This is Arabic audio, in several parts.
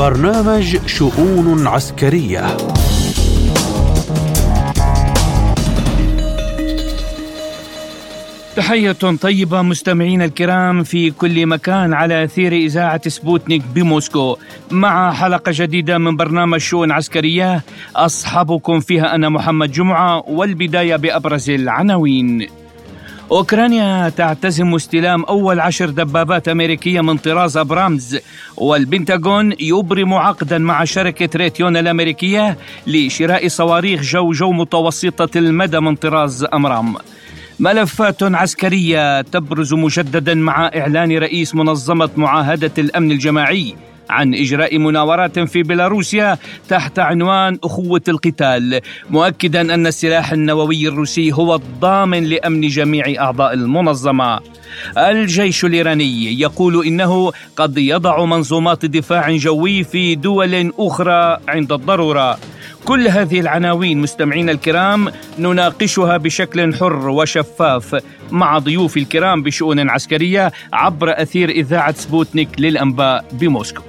برنامج شؤون عسكرية. تحية طيبة مستمعينا الكرام في كل مكان على أثير إذاعة سبوتنيك بموسكو. مع حلقة جديدة من برنامج شؤون عسكرية أصحابكم فيها أنا محمد جمعة والبداية بأبرز العناوين. أوكرانيا تعتزم استلام أول عشر دبابات أمريكية من طراز أبرامز والبنتاغون يبرم عقدا مع شركة ريتيون الأمريكية لشراء صواريخ جو جو متوسطة المدى من طراز أمرام. ملفات عسكرية تبرز مجددا مع إعلان رئيس منظمة معاهدة الأمن الجماعي. عن إجراء مناورات في بيلاروسيا تحت عنوان أخوة القتال مؤكدا أن السلاح النووي الروسي هو الضامن لأمن جميع أعضاء المنظمة الجيش الإيراني يقول إنه قد يضع منظومات دفاع جوي في دول أخرى عند الضرورة كل هذه العناوين مستمعينا الكرام نناقشها بشكل حر وشفاف مع ضيوف الكرام بشؤون عسكرية عبر أثير إذاعة سبوتنيك للأنباء بموسكو.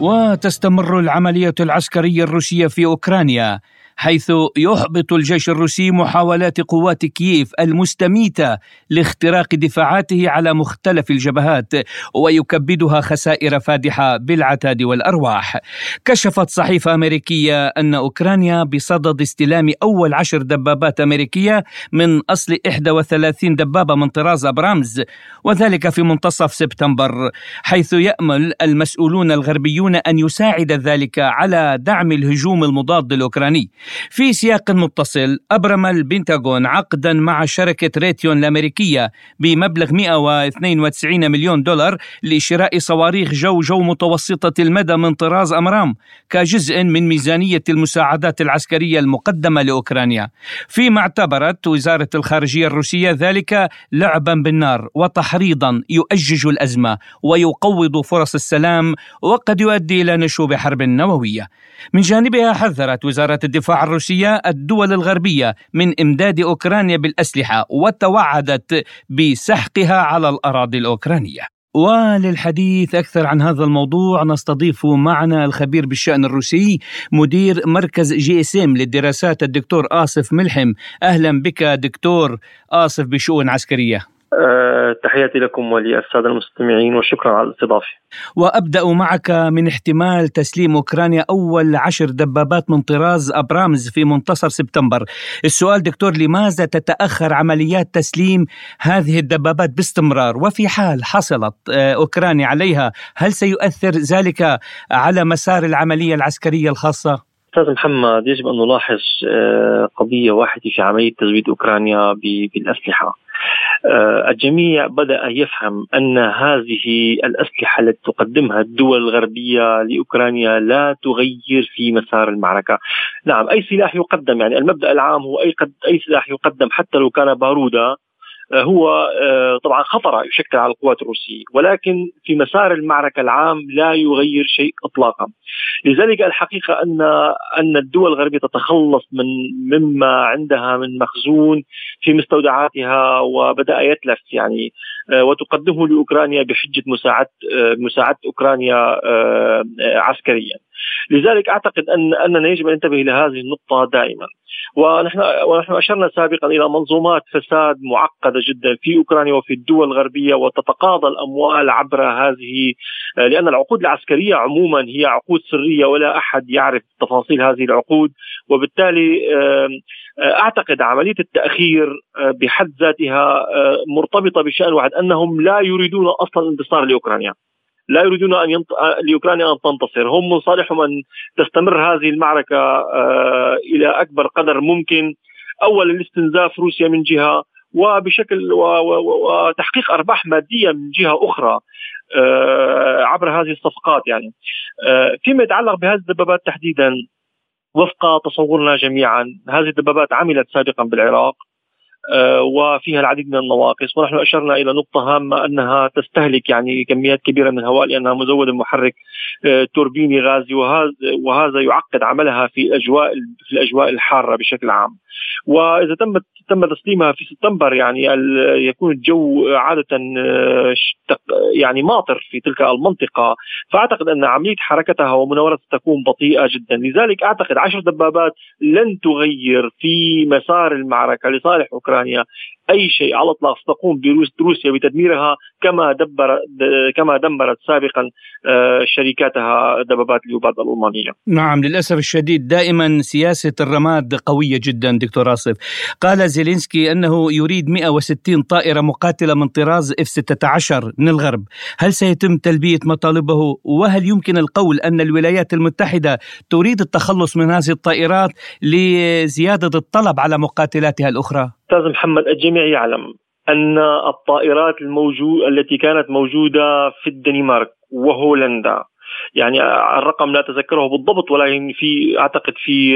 وتستمر العملية العسكرية الروسية في أوكرانيا. حيث يحبط الجيش الروسي محاولات قوات كييف المستميتة لاختراق دفاعاته على مختلف الجبهات ويكبدها خسائر فادحة بالعتاد والأرواح. كشفت صحيفة أمريكية أن أوكرانيا بصدد استلام أول عشر دبابات أمريكية من أصل 31 دبابة من طراز أبرامز وذلك في منتصف سبتمبر حيث يأمل المسؤولون الغربيون أن يساعد ذلك على دعم الهجوم المضاد الأوكراني. في سياق متصل أبرم البنتاغون عقدا مع شركة ريتيون الأمريكية بمبلغ 192 مليون دولار لشراء صواريخ جو جو متوسطة المدى من طراز أمرام كجزء من ميزانية المساعدات العسكرية المقدمة لأوكرانيا. فيما اعتبرت وزارة الخارجية الروسية ذلك لعبا بالنار وتحريضا يؤجج الأزمة ويقوض فرص السلام وقد يؤدي إلى نشوب حرب نووية. من جانبها حذرت وزارة الدفاع الروسية الدول الغربية من إمداد أوكرانيا بالأسلحة وتوعدت بسحقها على الأراضي الأوكرانية. وللحديث أكثر عن هذا الموضوع نستضيف معنا الخبير بالشأن الروسي مدير مركز GSM للدراسات الدكتور آصف ملحم. أهلا بك دكتور آصف بشؤون عسكرية. تحياتي لكم وللسادة المستمعين وشكرا على الاستضافة. وأبدأ معك من احتمال تسليم أوكرانيا أول عشر دبابات من طراز أبرامز في منتصف سبتمبر. السؤال دكتور لماذا تتأخر عمليات تسليم هذه الدبابات باستمرار؟ وفي حال حصلت أوكرانيا عليها هل سيؤثر ذلك على مسار العملية العسكرية الخاصة؟ أستاذ محمد يجب أن نلاحظ قضية واحدة في عملية تزويد أوكرانيا بالأسلحة. الجميع بدأ يفهم أن هذه الأسلحة التي تقدمها الدول الغربية لأوكرانيا لا تغير في مسار المعركة. نعم أي سلاح يقدم يعني المبدأ العام هو أي قد أي سلاح يقدم حتى لو كان بارودا هو طبعا خطر يشكل على القوات الروسية ولكن في مسار المعركة العام لا يغير شيء إطلاقا. لذلك الحقيقة أن أن الدول الغربية تتخلص من مما عندها من مخزون في مستودعاتها وبدأ يتلف يعني وتقدمه لأوكرانيا بحجة مساعدة مساعدة أوكرانيا عسكريا. لذلك أعتقد أن أننا يجب أن ننتبه لهذه النقطة دائما. ونحن ونحن أشرنا سابقا إلى منظومات فساد معقدة جدا في أوكرانيا وفي الدول الغربية وتتقاضى الأموال عبر هذه لأن العقود العسكرية عموما هي عقود سرية ولا أحد يعرف تفاصيل هذه العقود. وبالتالي أعتقد عملية التأخير بحد ذاتها مرتبطة بشأن واحد. أنهم لا يريدون أصلا انتصار لأوكرانيا لا يريدون أن ينط... لأوكرانيا أن تنتصر، هم من صالحهم ان تستمر هذه المعركة آه إلى أكبر قدر ممكن اولا لاستنزاف روسيا من جهة وبشكل. و... وتحقيق أرباح مادية من جهة أخرى آه عبر هذه الصفقات يعني. آه فيما يتعلق بهذه الدبابات تحديدا وفق تصورنا جميعا هذه الدبابات عملت سابقا بالعراق وفيها العديد من النواقص ونحن أشرنا إلى نقطة هامة أنها تستهلك يعني كميات كبيرة من الهواء لأنها مزودة بمحرك توربيني غازي وهذا وهذا يعقد عملها في الاجواء في الأجواء الحارة بشكل عام. وإذا تم تم تسليمها في سبتمبر يعني يكون الجو عادة يعني ماطر في تلك المنطقة فأعتقد أن عملية حركتها ومناورتها تكون بطيئة جدا لذلك أعتقد عشر دبابات لن تغير في مسار المعركة لصالح أوكرانيا أي شيء على الإطلاق ستقوم بروسيا بتدميرها كما دبر كما دمرت سابقا آه، شركاتها دبابات ليوبارد الألمانية. نعم للأسف الشديد دائما سياسة الرماد قوية جدا دكتور آصف. قال زيلينسكي أنه يريد 160 طائرة مقاتلة من طراز إف 16 من الغرب، هل سيتم تلبية مطالبه وهل يمكن القول أن الولايات المتحدة تريد التخلص من هذه الطائرات لزيادة الطلب على مقاتلاتها الأخرى؟ أستاذ محمد الجميع يعلم أن الطائرات الموجود التي كانت موجودة في الدنمارك وهولندا يعني الرقم لا اتذكره بالضبط ولكن في أعتقد في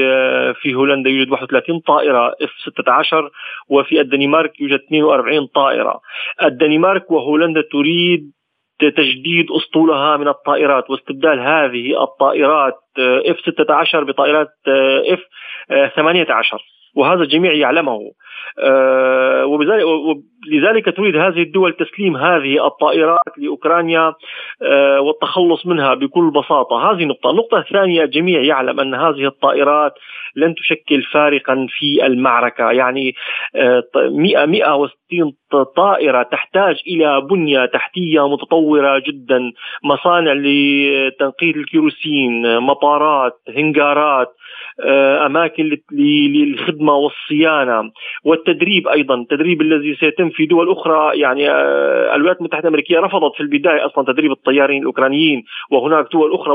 في هولندا يوجد 31 طائرة F 16 وفي الدنمارك يوجد 42 طائرة. الدنمارك وهولندا تريد تجديد أسطولها من الطائرات واستبدال هذه الطائرات F 16 بطائرات F 18 وهذا الجميع يعلمه. آه، وبذلك لذلك تريد هذه الدول تسليم هذه الطائرات لأوكرانيا آه، والتخلص منها بكل بساطة، هذه نقطة، النقطة الثانية الجميع يعلم أن هذه الطائرات لن تشكل فارقا في المعركة، يعني 100 آه، 160 طائرة تحتاج إلى بنية تحتية متطورة جدا، مصانع لتنقية الكيروسين، مطارات، هنجارات، أماكن للخدمة والصيانة والتدريب أيضا. التدريب الذي سيتم في دول أخرى يعني آه، الولايات المتحدة الأمريكية رفضت في البداية أصلا تدريب الطيارين الأوكرانيين وهناك دول أخرى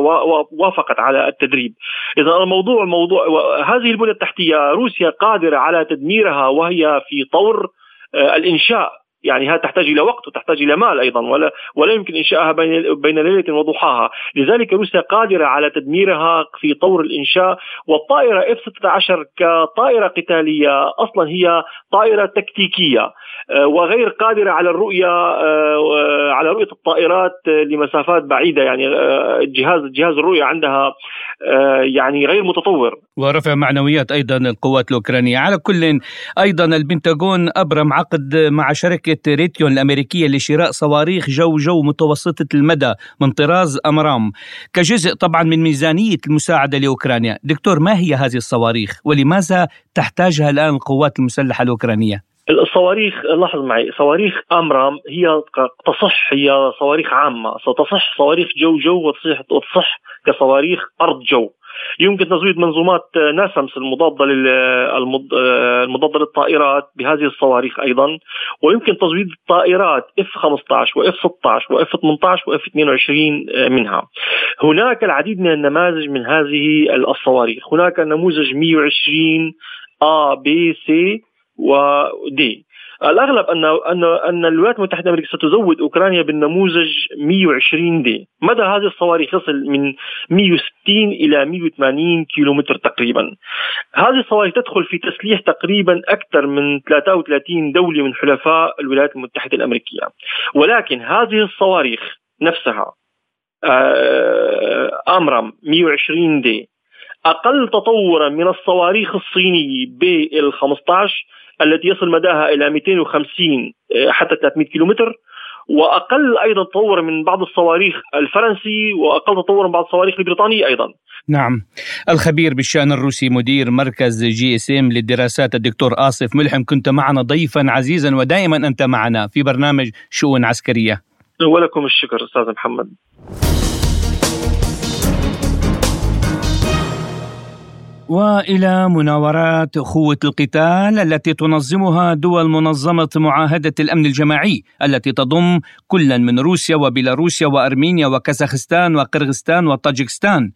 وافقت على التدريب. اذا الموضوع الموضوع هذه البنيه التحتية روسيا قادرة على تدميرها وهي في طور آه، الإنشاء يعني هذا تحتاج إلى وقت وتحتاج إلى مال أيضا ولا ولا يمكن انشائها بين بين ليلة وضحاها، لذلك روسيا قادرة على تدميرها في طور الإنشاء والطائرة اف 16 كطائرة قتالية أصلا هي طائرة تكتيكية. وغير قادره على الرؤية آه، على رؤية الطائرات لمسافات بعيدة. يعني آه، جهاز جهاز الرؤية عندها يعني غير متطور. ورفع معنويات أيضا القوات الأوكرانية. على كل أيضا البنتاغون أبرم عقد مع شركة ريتيون الأمريكية لشراء صواريخ جو جو متوسطة المدى من طراز أمرام. كجزء طبعا من ميزانية المساعدة لأوكرانيا. دكتور ما هي هذه الصواريخ؟ ولماذا تحتاجها الآن القوات المسلحة الأوكرانية؟ الصواريخ لاحظ معي صواريخ أمرام هي تصح هي صواريخ عامة ستصح صواريخ جو جو وتصح وتصح كصواريخ أرض جو يمكن تزويد منظومات NASAMS المضادة المضادة للطائرات بهذه الصواريخ أيضا ويمكن تزويد الطائرات F 15 و F 16 و F 18 و F 22 منها. هناك العديد من النماذج من هذه الصواريخ، هناك نموذج 120 A B C و D الأغلب ان ان أن الولايات المتحدة الأمريكية ستزود أوكرانيا بالنموذج 120 دي، مدى هذه الصواريخ يصل من 160 إلى 180 كيلومتر تقريبا. هذه الصواريخ تدخل في تسليح تقريبا أكثر من 33 دولة من حلفاء الولايات المتحدة الأمريكية. ولكن هذه الصواريخ نفسها آه، أمرم 120 دي أقل تطورا من الصواريخ الصينية بال 15 التي يصل مداها إلى 250 آه، حتى 300 كيلومتر وأقل أيضا تطورا من بعض الصواريخ الفرنسي وأقل تطورا من بعض الصواريخ البريطانيه أيضا. نعم الخبير بالشأن الروسي مدير مركز جي إس إم للدراسات الدكتور آصف ملحم كنت معنا ضيفا عزيزا ودائما أنت معنا في برنامج شؤون عسكرية. ولكم الشكر أستاذ محمد. وإلى مناورات اخوه القتال التي تنظمها دول منظمة معاهدة الأمن الجماعي التي تضم كلا من روسيا وبيلاروسيا وأرمينيا وكازاخستان وقرغستان وطاجكستان.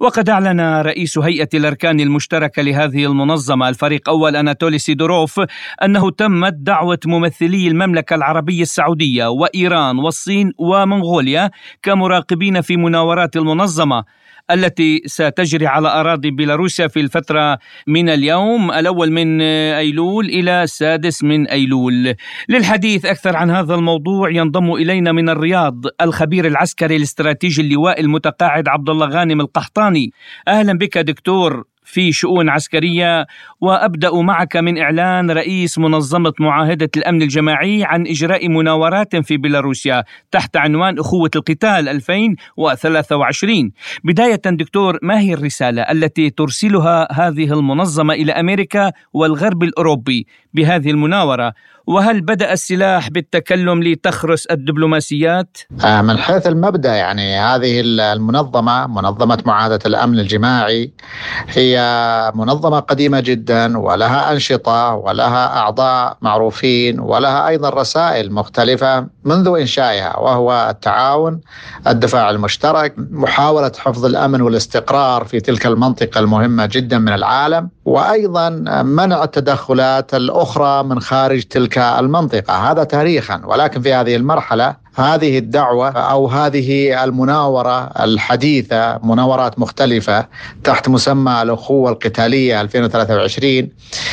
وقد أعلن رئيس هيئة الأركان المشتركة لهذه المنظمة الفريق أول أناتولي سيدوروف أنه تمت دعوة ممثلي المملكة العربية السعودية وإيران والصين ومنغوليا كمراقبين في مناورات المنظمة. التي ستجري على أراضي بيلاروسيا في الفترة من اليوم. الأول من أيلول إلى السادس من أيلول. للحديث أكثر عن هذا الموضوع ينضم إلينا من الرياض الخبير العسكري الاستراتيجي اللواء المتقاعد عبد الله غانم القحطاني. أهلا بك دكتور. في شؤون عسكرية. وأبدأ معك من إعلان رئيس منظمة معاهدة الأمن الجماعي عن إجراء مناورات في بيلاروسيا تحت عنوان أخوة القتال 2023 بداية دكتور ما هي الرسالة التي ترسلها هذه المنظمة إلى أمريكا والغرب الأوروبي بهذه المناورة؟ وهل بدأ السلاح بالتكلم لتخرس الدبلوماسيات؟ آه، من حيث المبدأ يعني هذه المنظمة منظمة معاهدة الأمن الجماعي هي منظمة قديمة جدا ولها أنشطة ولها أعضاء معروفين ولها أيضا رسائل مختلفة منذ إنشائها وهو التعاون الدفاع المشترك محاولة حفظ الأمن والاستقرار في تلك المنطقة المهمة جدا من العالم وأيضا منع التدخلات الأخرى من خارج تلك المنطقة. هذا تاريخا ولكن في هذه المرحلة هذه الدعوة أو هذه المناورة الحديثة مناورات مختلفة تحت مسمى الأخوة القتالية 2023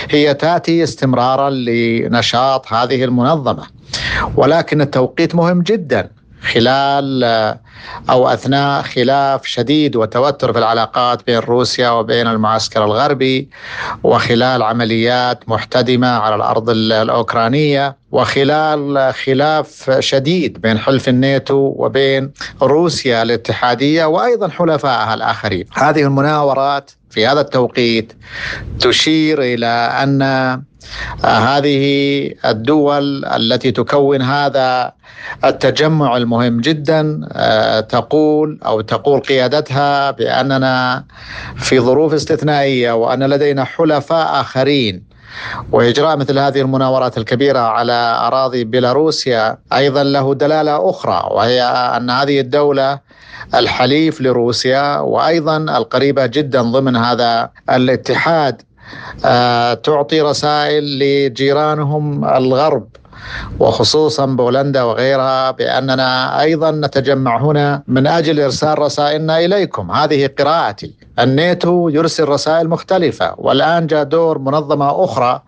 هي تأتي استمرارا لنشاط هذه المنظمة. ولكن التوقيت مهم جدا. خلال أو أثناء خلاف شديد وتوتر في العلاقات بين روسيا وبين المعسكر الغربي وخلال عمليات محتدمة على الأرض الأوكرانية وخلال خلاف شديد بين حلف الناتو وبين روسيا الاتحادية وأيضا حلفائها الآخرين. هذه المناورات في هذا التوقيت تشير إلى أن هذه الدول التي تكون هذا التجمع المهم جدا آه، تقول أو تقول قيادتها بأننا في ظروف استثنائية وأن لدينا حلفاء آخرين. وإجراء مثل هذه المناورات الكبيرة على أراضي بيلاروسيا أيضا له دلالة أخرى وهي أن هذه الدولة الحليف لروسيا وأيضا القريبة جدا ضمن هذا الاتحاد آه، تعطي رسائل لجيرانهم الغرب. وخصوصا بولندا وغيرها بأننا أيضا نتجمع هنا من أجل إرسال رسائلنا إليكم. هذه قراءتي. الناتو يرسل رسائل مختلفة والآن جاء دور منظمة أخرى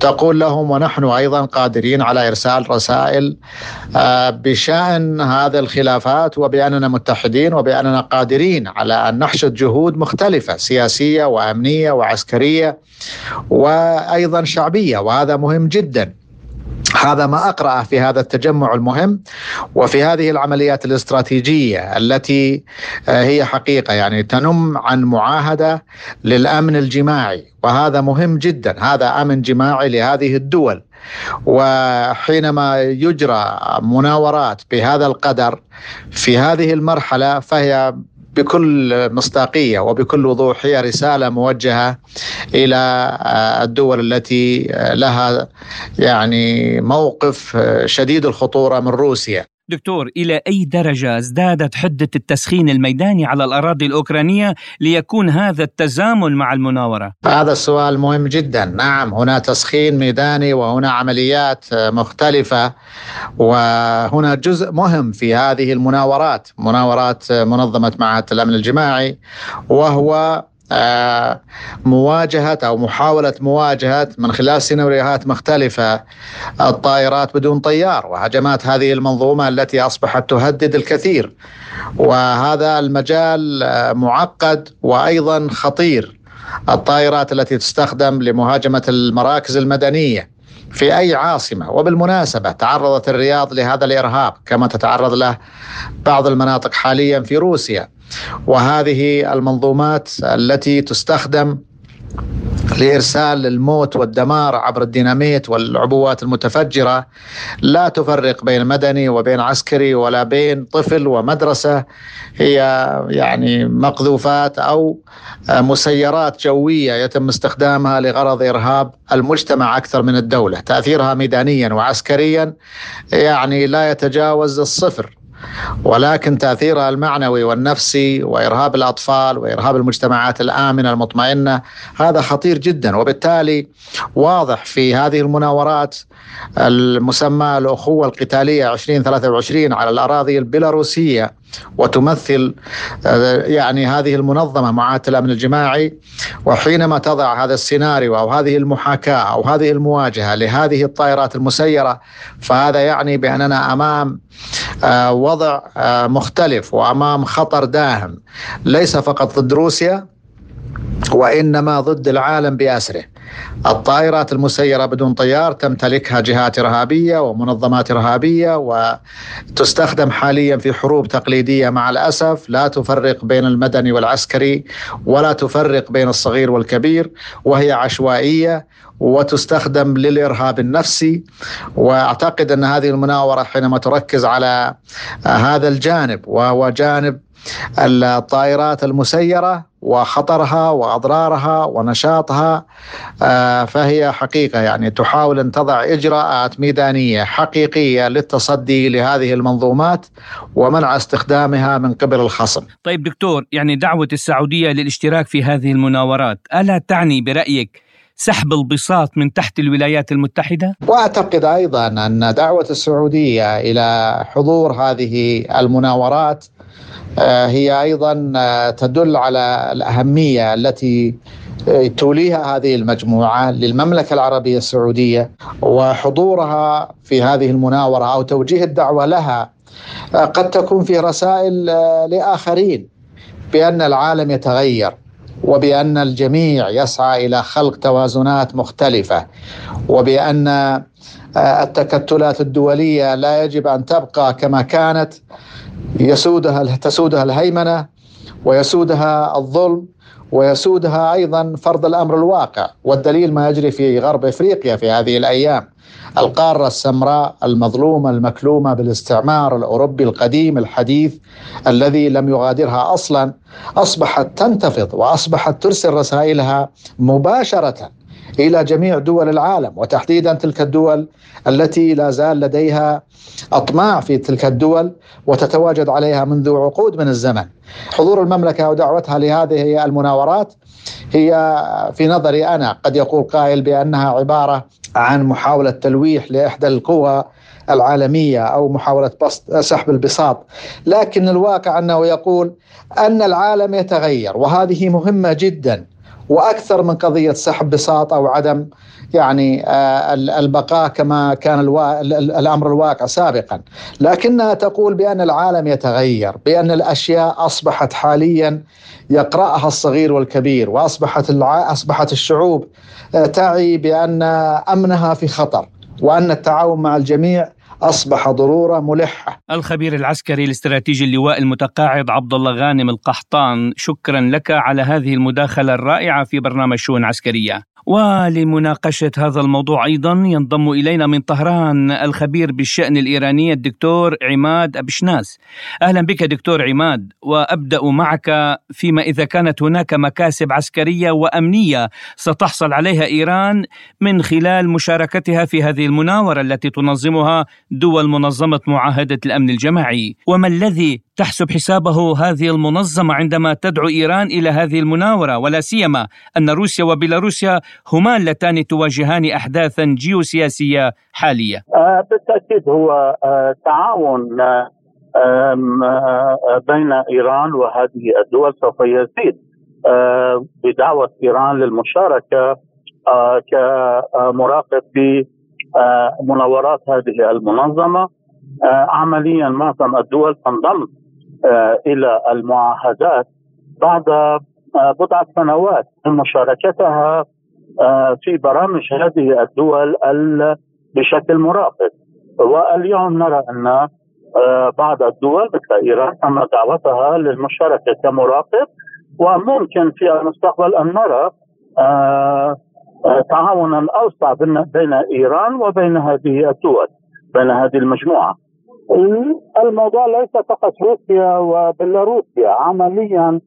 تقول لهم ونحن أيضا قادرين على إرسال رسائل آه، بشأن هذه الخلافات وبأننا متحدين وبأننا قادرين على أن نحشد جهود مختلفة سياسية وأمنية وعسكرية وأيضا شعبية وهذا مهم جدا. هذا ما اقراه في هذا التجمع المهم وفي هذه العمليات الاستراتيجية التي آه، هي حقيقة يعني تنم عن معاهدة للأمن الجماعي وهذا مهم جدا هذا أمن جماعي لهذه الدول. وحينما يجرى مناورات بهذا القدر في هذه المرحلة فهي بكل مصداقية وبكل وضوح هي رسالة موجهة إلى آه، الدول التي آه، لها يعني موقف آه، شديد الخطورة من روسيا. دكتور إلى أي درجة ازدادت حدة التسخين الميداني على الأراضي الأوكرانية ليكون هذا التزامن مع المناورة؟ هذا السؤال مهم جدا نعم هنا تسخين ميداني وهنا عمليات مختلفة وهنا جزء مهم في هذه المناورات مناورات منظمة معهد الأمن الجماعي وهو آه، مواجهة أو محاولة مواجهة من خلال سيناريوهات مختلفة الطائرات بدون طيار وهجمات هذه المنظومة التي أصبحت تهدد الكثير. وهذا المجال آه، معقد وأيضا خطير. الطائرات التي تستخدم لمهاجمة المراكز المدنية في أي عاصمة وبالمناسبة تعرضت الرياض لهذا الإرهاب كما تتعرض له بعض المناطق حاليا في روسيا. وهذه المنظومات التي تستخدم لإرسال الموت والدمار عبر الديناميت والعبوات المتفجرة لا تفرق بين مدني وبين عسكري ولا بين طفل ومدرسة. هي يعني مقذوفات أو مسيرات جوية يتم استخدامها لغرض إرهاب المجتمع أكثر من الدولة، تأثيرها ميدانيا وعسكريا يعني لا يتجاوز الصفر. ولكن تاثيرها المعنوي والنفسي وإرهاب الأطفال وإرهاب المجتمعات الآمنة المطمئنة هذا خطير جدا. وبالتالي واضح في هذه المناورات المسمى الأخوة القتالية 2023 على الأراضي البيلاروسية وتمثل يعني هذه المنظمة معاهدة الأمن الجماعي وحينما تضع هذا السيناريو أو هذه المحاكاة أو هذه المواجهة لهذه الطائرات المسيرة فهذا يعني بأننا أمام آه، وضع آه، مختلف وأمام خطر داهم. ليس فقط ضد روسيا وإنما ضد العالم بأسره. الطائرات المسيرة بدون طيار تمتلكها جهات إرهابية ومنظمات إرهابية وتستخدم حاليا في حروب تقليدية مع الأسف لا تفرق بين المدني والعسكري ولا تفرق بين الصغير والكبير وهي عشوائية وتستخدم للإرهاب النفسي وأعتقد أن هذه المناورة حينما تركز على هذا الجانب وهو جانب الطائرات المسيرة وخطرها وأضرارها ونشاطها آه، فهي حقيقة يعني تحاول أن تضع إجراءات ميدانية حقيقية للتصدي لهذه المنظومات ومنع استخدامها من قبل الخصم. طيب دكتور يعني دعوة السعودية للاشتراك في هذه المناورات ألا تعني برأيك سحب البساط من تحت الولايات المتحدة؟ وأعتقد أيضا أن دعوة السعودية إلى حضور هذه المناورات آه، هي أيضا آه، تدل على الأهمية التي آه، توليها هذه المجموعة للمملكة العربية السعودية وحضورها في هذه المناورة أو توجيه الدعوة لها قد تكون في رسائل لآخرين بأن العالم يتغير وبأن الجميع يسعى إلى خلق توازنات مختلفة وبأن التكتلات الدولية لا يجب أن تبقى كما كانت يسودها تسودها الهيمنة ويسودها الظلم ويسودها أيضا فرض الأمر الواقع. والدليل ما يجري في غرب إفريقيا في هذه الأيام. القارة السمراء المظلومة المكلومة بالاستعمار الأوروبي القديم الحديث الذي لم يغادرها أصلا أصبحت تنتفض وأصبحت ترسل رسائلها مباشرة إلى جميع دول العالم وتحديدا تلك الدول التي لا زال لديها أطماع في تلك الدول وتتواجد عليها منذ عقود من الزمن. حضور المملكة ودعوتها لهذه المناورات هي في نظري أنا قد يقول قائل بأنها عبارة عن محاولة تلويح لإحدى القوى العالمية أو محاولة بسط سحب البساط، لكن الواقع أنه يقول أن العالم يتغير وهذه مهمة جدا وأكثر من قضية سحب بساط أو عدم يعني آه، البقاء كما كان الأمر الواقع سابقا، لكنها تقول بأن العالم يتغير، بأن الأشياء أصبحت حاليا يقرأها الصغير والكبير، وأصبحت أصبحت الشعوب آه، تعي بأن أمنها في خطر، وأن التعاون مع الجميع أصبح ضرورة ملحة. الخبير العسكري الاستراتيجي اللواء المتقاعد عبد الله غانم القحطان شكرا لك على هذه المداخلة الرائعة في برنامج شؤون عسكرية. ولمناقشة هذا الموضوع أيضا ينضم إلينا من طهران الخبير بالشأن الإيراني الدكتور عماد أبشناس أهلا بك دكتور عماد وأبدأ معك فيما إذا كانت هناك مكاسب عسكرية وأمنية ستحصل عليها إيران من خلال مشاركتها في هذه المناورة التي تنظمها دول منظمة معاهدة الأمن الجماعي. وما الذي تحسب حسابه هذه المنظمة عندما تدعو إيران إلى هذه المناورة؟ ولا سيما أن روسيا وبيلاروسيا هما اللتان تواجهان أحداثا جيوسياسية حالية. آه بالتأكيد هو آه تعاون آه بين إيران وهذه الدول سوف يزيد. بدعوة إيران للمشاركة كمراقب في مناورات هذه المنظمة. عمليا معظم الدول تنضم إلى المعاهدات بعد بضعه سنوات من مشاركتها في برامج هذه الدول بشكل مراقب واليوم نرى أن بعض الدول مثل إيران تم دعوتها للمشاركة كمراقب وممكن في المستقبل أن نرى تعاونا اوسع بين إيران وبين هذه الدول بين هذه المجموعة. الموضوع ليس فقط روسيا وبيلاروسيا عمليا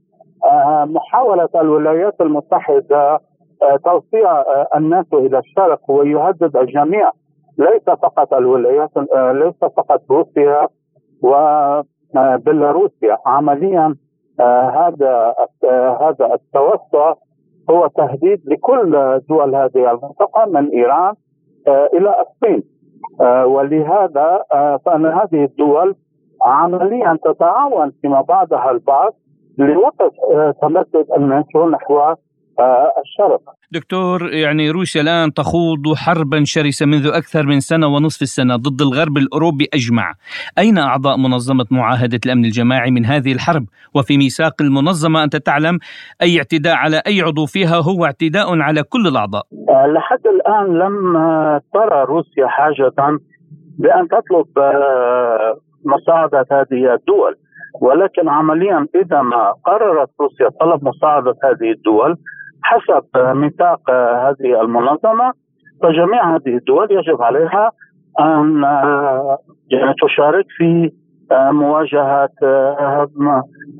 آه، محاولة الولايات المتحدة آه، توسيع آه، الناس إلى الشرق ويهدد الجميع. ليس فقط الولايات ليس فقط روسيا وبيلاروسيا عمليا هذا هذا التوسع هو تهديد لكل دول هذه المنطقة من إيران إلى الصين. آه، ولهذا آه، فأن هذه الدول عمليا تتعاون فيما بعدها البعض لوقف آه، تمدد الناتو نحو الشرق. دكتور يعني روسيا الآن تخوض حربا شرسة منذ أكثر من سنة ونصف السنة ضد الغرب الأوروبي أجمع. أين أعضاء منظمة معاهدة الأمن الجماعي من هذه الحرب؟ وفي ميثاق المنظمة أنت تعلم أي اعتداء على أي عضو فيها هو اعتداء على كل الأعضاء. آه، لحد الآن لم ترى روسيا حاجة بأن تطلب آه، مساعدة هذه الدول. ولكن عمليا إذا ما قررت روسيا طلب مساعدة هذه الدول حسب ميثاق هذه المنظمة فجميع هذه الدول يجب عليها أن يعني تشارك في مواجهة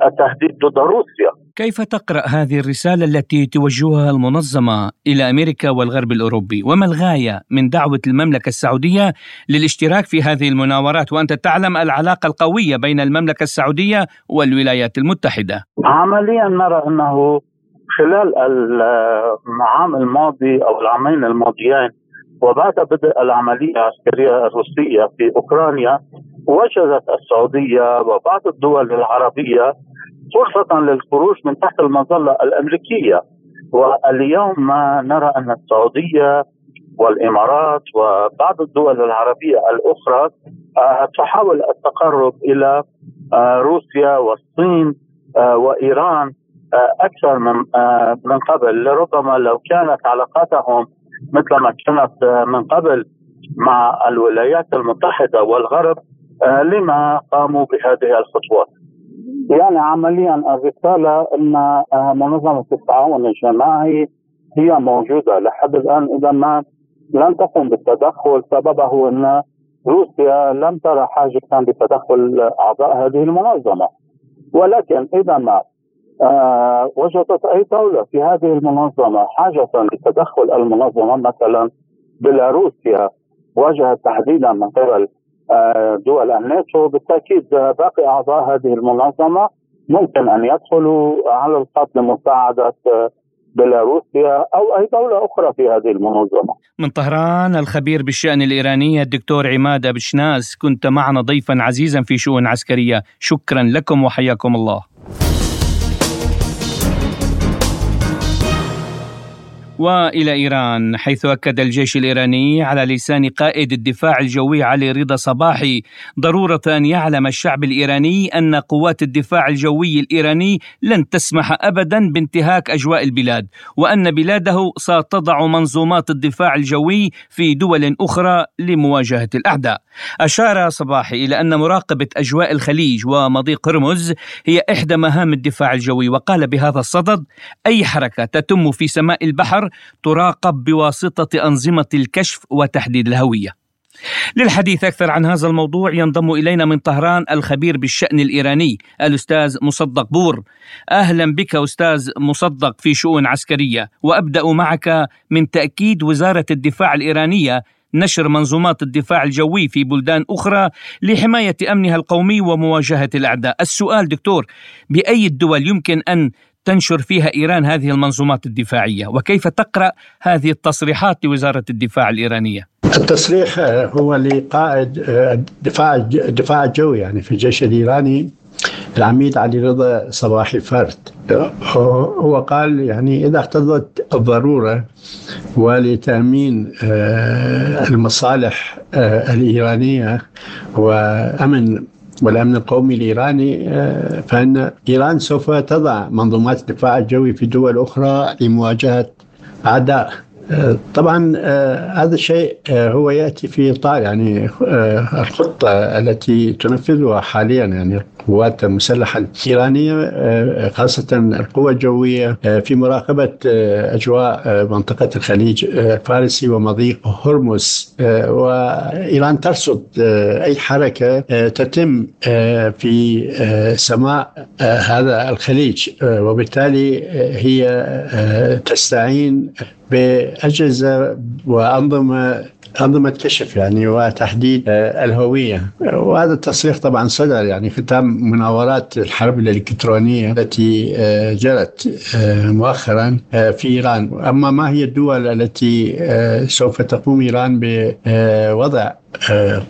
التهديد ضد روسيا. كيف تقرأ هذه الرسالة التي توجهها المنظمة إلى أمريكا والغرب الأوروبي؟ وما الغاية من دعوة المملكة السعودية للاشتراك في هذه المناورات؟ وأنت تعلم العلاقة القوية بين المملكة السعودية والولايات المتحدة. عمليا نرى أنه خلال العام الماضي أو العامين الماضيين وبعد بدء العملية العسكرية الروسية في أوكرانيا وجدت السعودية وبعض الدول العربية فرصة للخروج من تحت المظلة الأمريكية. واليوم نرى أن السعودية والإمارات وبعض الدول العربية الأخرى آه، تحاول التقرب إلى آه، روسيا والصين آه، وإيران. أكثر من آه، من قبل. لربما لو كانت علاقاتهم مثل ما كانت آه، من قبل مع الولايات المتحدة والغرب آه، لما قاموا بهذه الخطوات. يعني عمليا الرسالة إن منظمة التعاون الجماعي هي موجودة لحد الآن إذا ما لم تقم بالتدخل. سببه إن روسيا لم ترى حاجة بتدخل أعضاء هذه المنظمة. ولكن إذا ما آه وجدت أي دولة في هذه المنظمة حاجة لتدخل المنظمة مثلا بيلاروسيا واجهت تحديدا من قبل آه دول الناتو بالتأكيد باقي أعضاء هذه المنظمة ممكن أن يدخلوا على الخط لمساعدة آه، بيلاروسيا أو أي دولة أخرى في هذه المنظمة. من طهران الخبير بالشأن الإيراني الدكتور عماد بشناس كنت معنا ضيفا عزيزا في شؤون عسكرية، شكرا لكم وحياكم الله. وإلى إيران حيث أكد الجيش الإيراني على لسان قائد الدفاع الجوي علي رضا صباحي ضرورة أن يعلم الشعب الإيراني أن قوات الدفاع الجوي الإيراني لن تسمح ابدا بانتهاك أجواء البلاد وأن بلاده ستضع منظومات الدفاع الجوي في دول أخرى لمواجهة الأعداء. أشار صباحي إلى أن مراقبة أجواء الخليج ومضيق هرمز هي إحدى مهام الدفاع الجوي وقال بهذا الصدد أي حركة تتم في سماء البحر تراقب بواسطة أنظمة الكشف وتحديد الهوية. للحديث أكثر عن هذا الموضوع ينضم إلينا من طهران الخبير بالشأن الإيراني الأستاذ مصدق بور أهلا بك أستاذ مصدق في شؤون عسكرية وأبدأ معك من تأكيد وزارة الدفاع الإيرانية نشر منظومات الدفاع الجوي في بلدان أخرى لحماية أمنها القومي ومواجهة الأعداء. السؤال دكتور بأي الدول يمكن أن تنشر فيها إيران هذه المنظومات الدفاعية؟ وكيف تقرأ هذه التصريحات لوزارة الدفاع الإيرانية؟ التصريح هو لقائد الدفاع الدفاع الجوي يعني في الجيش الإيراني العميد علي رضا صباحي فرد هو قال يعني إذا اقتضت الضرورة ولتأمين آه، المصالح آه، الإيرانية وأمن والأمن القومي الإيراني آه، فإن إيران سوف تضع منظومات الدفاع الجوي في دول أخرى لمواجهة أعداء. طبعا آه، هذا الشيء آه، هو يأتي في إطار يعني آه، الخطة التي تنفذها حاليا يعني القوات المسلحه الايرانيه خاصة القوى الجوية في مراقبة أجواء منطقة الخليج الفارسي ومضيق هرمز وإيران ترصد أي حركة تتم في سماء هذا الخليج وبالتالي هي تستعين بأجهزة وأنظمة أنظمة كشف يعني وتحديد الهوية. وهذا التصريح طبعا صدر يعني ختام مناورات الحرب الإلكترونية التي جرت مؤخرا في إيران. أما ما هي الدول التي سوف تقوم إيران بوضع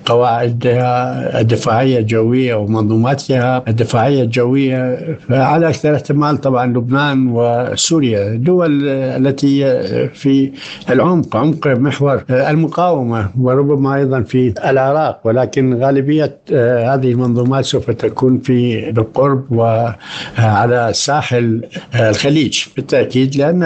قواعدها الدفاعية الجوية ومنظوماتها. الدفاعية الجوية فعلى أكثر احتمال طبعا لبنان وسوريا الدول التي في العمق عمق محور المقاومة وربما أيضا في العراق. ولكن غالبية هذه المنظومات سوف تكون في بالقرب وعلى ساحل الخليج. بالتأكيد لأن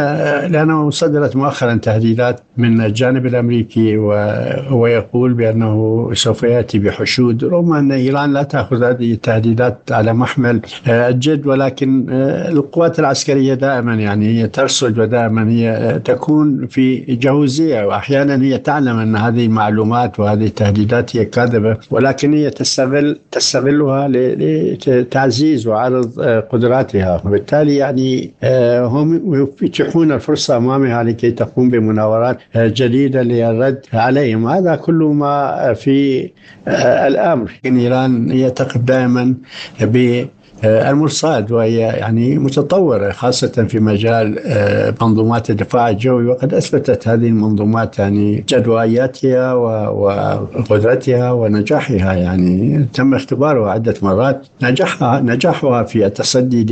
لأنه صدرت مؤخرا تهديدات من الجانب الأمريكي وهو يقول بأنه إنه سوف يأتي بحشود. رغم ان إيران لا تأخذ هذه التهديدات على محمل آه، الجد ولكن آه، القوات العسكرية دائما يعني هي ترصد ودائما هي تكون في جهوزية واحيانا هي تعلم أن هذه المعلومات وهذه التهديدات هي كاذبة ولكن هي تستغل تستغلها لتعزيز وعرض آه، قدراتها. وبالتالي يعني هم يفتحون الفرصة أمامها لكي تقوم بمناورات جديدة للرد عليهم. هذا كل ما في آه، الأمر. ان إيران تقف دائما بالمرصاد وهي يعني متطورة خاصة في مجال آه، منظومات الدفاع الجوي وقد أثبتت هذه المنظومات يعني جدوائياتها وقدرتها ونجاحها. يعني تم اختبارها عدة مرات نجاحها نجاحها في التصدي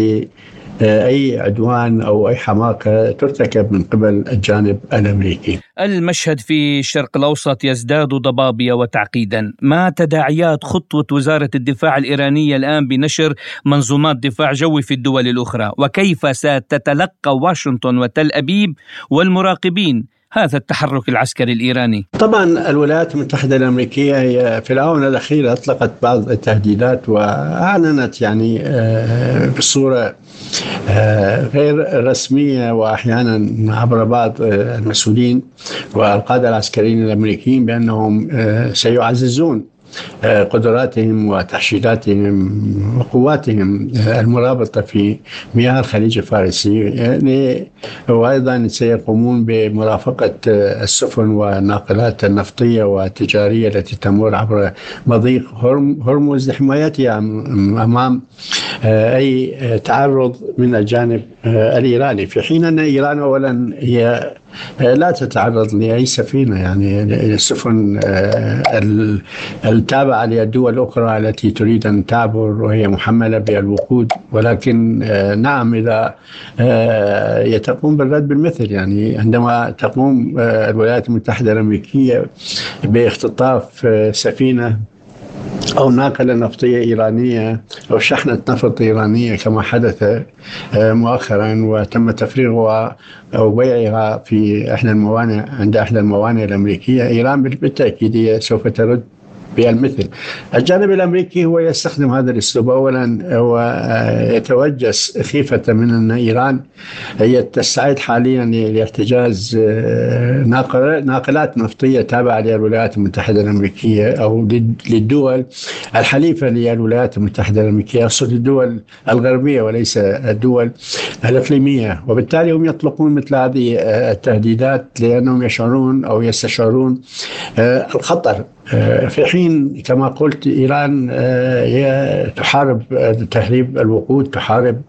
أي عدوان أو أي حماقة ترتكب من قبل الجانب الأمريكي. المشهد في الشرق الأوسط يزداد ضبابية وتعقيدا، ما تداعيات خطوة وزارة الدفاع الإيرانية الآن بنشر منظومات دفاع جوي في الدول الأخرى، وكيف ستتلقى واشنطن وتل أبيب والمراقبين هذا التحرك العسكري الإيراني؟ طبعا الولايات المتحدة الأمريكية هي في الاونه الأخيرة أطلقت بعض التهديدات وأعلنت يعني آه، بصورة آه، غير رسمية واحيانا عبر بعض آه، المسؤولين والقادة العسكريين الأمريكيين بأنهم سيعززون قدراتهم وتحشيداتهم وقواتهم المرابطة في مياه الخليج الفارسي يعني وأيضا سيقومون بمرافقة السفن والناقلات النفطية والتجارية التي تمر عبر مضيق هرمز لحمايتها أمام أي تعرض من الجانب الإيراني. في حين أن إيران أولا هي لا تتعرض لأي سفينة يعني السفن آه، التابعة للدول الأخرى التي تريد أن تعبر وهي محملة بالوقود. ولكن آه، نعم إذا آه، تقوم بالرد بالمثل يعني عندما تقوم الولايات المتحدة الأمريكية بإختطاف سفينة أو ناقلة نفطية إيرانية أو شحنة نفط إيرانية كما حدث آه، مؤخرا وتم تفريغها أو بيعها في إحدى الموانئ عند إحدى الموانئ الأمريكية. إيران بالتأكيد سوف ترد بالمثل. الجانب الأمريكي هو يستخدم هذا الأسلوب. أولا هو آه، يتوجس خيفة من أن إيران هي تستعد حاليا لاحتجاز آه، ناقلات نفطية تابعة للولايات المتحدة الأمريكية أو للدول الحليفة للولايات المتحدة الأمريكية أقصد الدول الغربية وليس الدول الإقليمية. وبالتالي هم يطلقون مثل هذه آه، التهديدات لأنهم يشعرون أو يستشعرون الخطر في حين كما قلت إيران آه، هي تحارب تهريب الوقود تحارب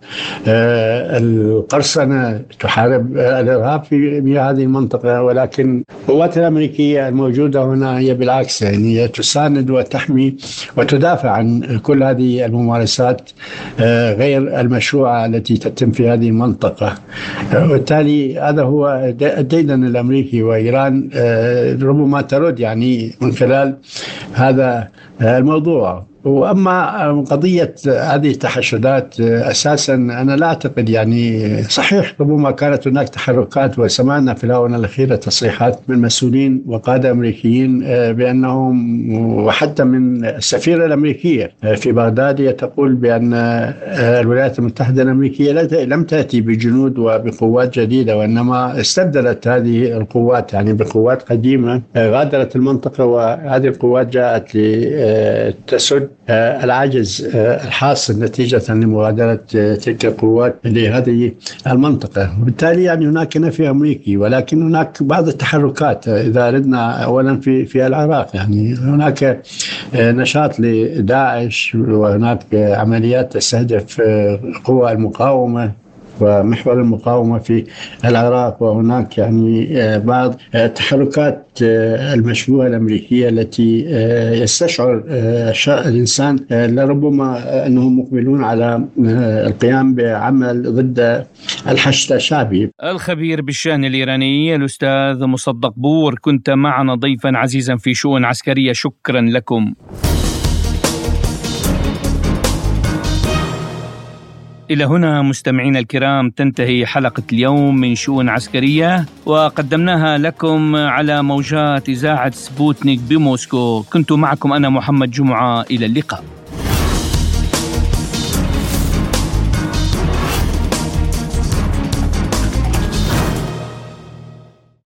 آه، القرصنة تحارب الإرهاب في هذه المنطقة. ولكن القوات الأمريكية الموجودة هنا هي بالعكس يعني هي تساند وتحمي وتدافع عن كل هذه الممارسات غير المشروعة التي تتم في هذه المنطقة. وبالتالي هذا هو الديدن الأمريكي وإيران ربما ترد يعني من خلال هذا الموضوع. وأما قضية هذه التحشدات أساسا أنا لا أعتقد يعني صحيح ربما كانت هناك تحركات وسمعنا في الآونة الأخيرة تصريحات من مسؤولين وقادة أمريكيين آه، بأنهم وحتى من السفيرة الأمريكية آه، في بغداد تقول بأن آه، الولايات المتحدة الأمريكية لم تأتي بجنود وبقوات جديدة وإنما استبدلت هذه القوات يعني بقوات قديمة غادرت المنطقة وهذه القوات جاءت لتسد العجز الحاصل نتيجة لمغادرة تلك القوات لهذه المنطقة. وبالتالي يعني هناك نفي أمريكي ولكن هناك بعض التحركات إذا أردنا أولا في في العراق. يعني هناك نشاط لداعش وهناك عمليات تستهدف قوى المقاومة. ومحور المقاومة في العراق وهناك يعني آه، بعض التحركات آه، المشبوهة الأمريكية التي آه، يستشعر الإنسان لربما أنهم مقبلون على القيام بعمل ضد الحشد الشعبي. الخبير بالشأن الإيراني الأستاذ مصدق بور كنت معنا ضيفا عزيزا في شؤون عسكرية شكرا لكم. إلى هنا مستمعينا الكرام تنتهي حلقة اليوم من شؤون عسكرية وقدمناها لكم على موجات إذاعة سبوتنيك بموسكو. كنت معكم أنا محمد جمعة إلى اللقاء.